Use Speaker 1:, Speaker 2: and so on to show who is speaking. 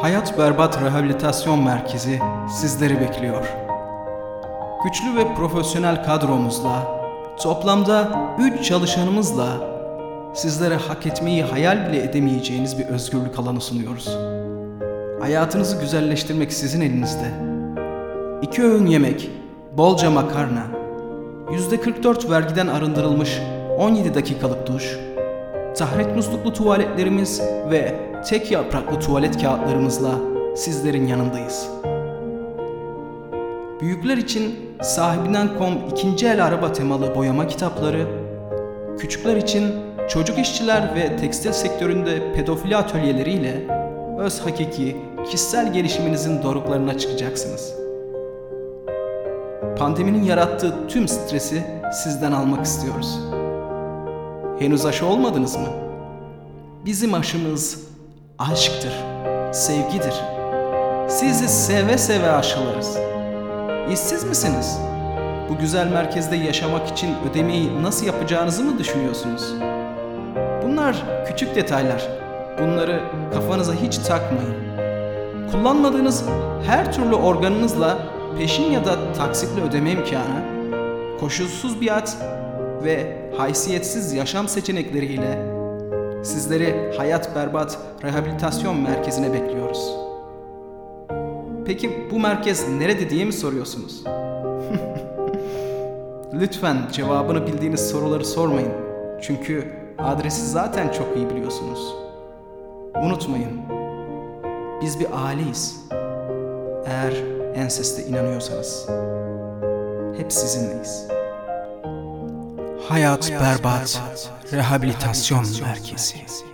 Speaker 1: Hayat Berbat Rehabilitasyon Merkezi sizleri bekliyor. Güçlü ve profesyonel kadromuzla, toplamda 3 çalışanımızla sizlere hak etmeyi hayal bile edemeyeceğiniz bir özgürlük alanı sunuyoruz. Hayatınızı güzelleştirmek sizin elinizde. İki öğün yemek, bolca makarna, %44 vergiden arındırılmış 17 dakikalık duş, tahret musluklu tuvaletlerimiz ve tek yapraklı tuvalet kağıtlarımızla sizlerin yanındayız. Büyükler için sahibinden.com ikinci el araba temalı boyama kitapları, küçükler için çocuk işçiler ve tekstil sektöründe pedofili atölyeleriyle öz hakiki kişisel gelişiminizin doruklarına çıkacaksınız. Pandeminin yarattığı tüm stresi sizden almak istiyoruz. Henüz aşı olmadınız mı? Bizim aşımız aşktır, sevgidir. Sizi seve seve aşılarız. İşsiz misiniz? Bu güzel merkezde yaşamak için ödemeyi nasıl yapacağınızı mı düşünüyorsunuz? Bunlar küçük detaylar. Bunları kafanıza hiç takmayın. Kullanmadığınız her türlü organınızla peşin ya da taksitli ödeme imkanı, koşulsuz biat ve haysiyetsiz yaşam seçenekleriyle sizleri Hayat Berbat Rehabilitasyon Merkezi'ne bekliyoruz. Peki bu merkez nerede diye mi soruyorsunuz? Lütfen cevabını bildiğiniz soruları sormayın. Çünkü adresi zaten çok iyi biliyorsunuz. Unutmayın. Biz bir aileyiz. Eğer enseste inanıyorsanız hep sizinleyiz. Hayat Berbat Rehabilitasyon Merkezi.